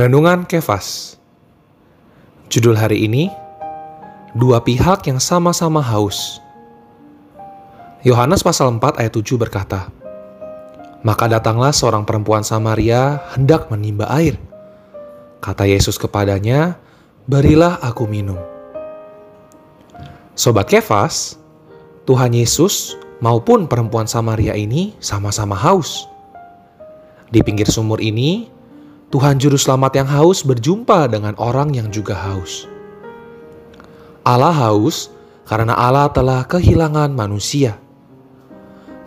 Renungan Kefas. Judul hari ini Dua pihak yang sama-sama haus. Yohanes pasal 4 ayat 7 berkata Maka datanglah seorang perempuan Samaria hendak menimba air. Kata Yesus kepadanya Berilah aku minum. Sobat Kefas Tuhan Yesus maupun perempuan Samaria ini sama-sama haus. Di pinggir sumur ini, Tuhan Juru Selamat yang haus berjumpa dengan orang yang juga haus. Allah haus karena Allah telah kehilangan manusia.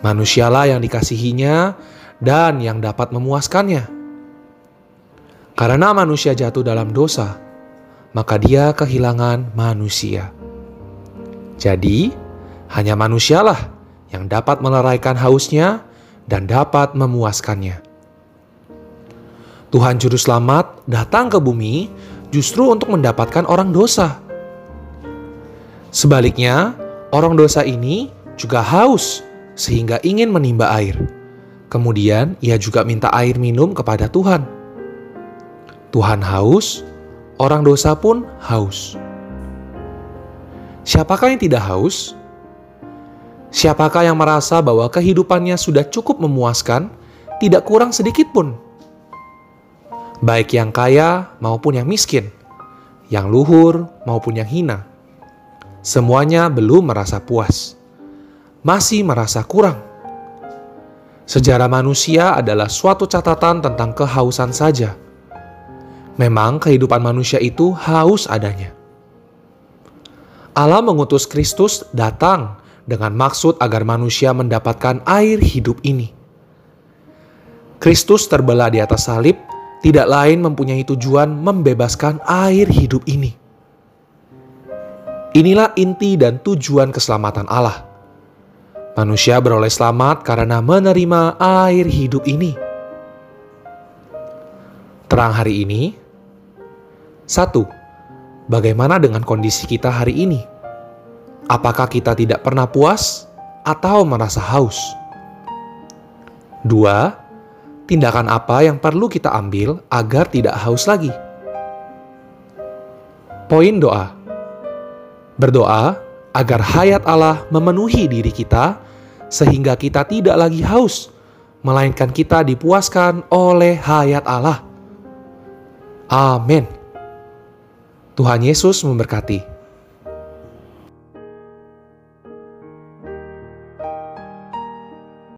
Manusialah yang dikasihinya dan yang dapat memuaskannya. Karena manusia jatuh dalam dosa, maka dia kehilangan manusia. Jadi, hanya manusialah yang dapat meleraikan hausnya dan dapat memuaskannya. Tuhan Juru Selamat datang ke bumi justru untuk mendapatkan orang dosa. Sebaliknya, orang dosa ini juga haus sehingga ingin menimba air. Kemudian ia juga minta air minum kepada Tuhan. Tuhan haus, orang dosa pun haus. Siapakah yang tidak haus? Siapakah yang merasa bahwa kehidupannya sudah cukup memuaskan, tidak kurang sedikit pun? Baik yang kaya maupun yang miskin, yang luhur maupun yang hina. Semuanya belum merasa puas, masih merasa kurang. Sejarah manusia adalah suatu catatan tentang kehausan saja. Memang kehidupan manusia itu haus adanya. Allah mengutus Kristus datang dengan maksud agar manusia mendapatkan air hidup ini. Kristus terbelah di atas salib tidak lain mempunyai tujuan membebaskan air hidup ini. Inilah inti dan tujuan keselamatan Allah. Manusia beroleh selamat karena menerima air hidup ini. Terang hari ini, satu, bagaimana dengan kondisi kita hari ini? Apakah kita tidak pernah puas atau merasa haus? Dua, tindakan apa yang perlu kita ambil agar tidak haus lagi. Poin doa: berdoa agar hayat Allah memenuhi diri kita, sehingga kita tidak lagi haus, melainkan kita dipuaskan oleh hayat Allah. Amin. Tuhan Yesus memberkati.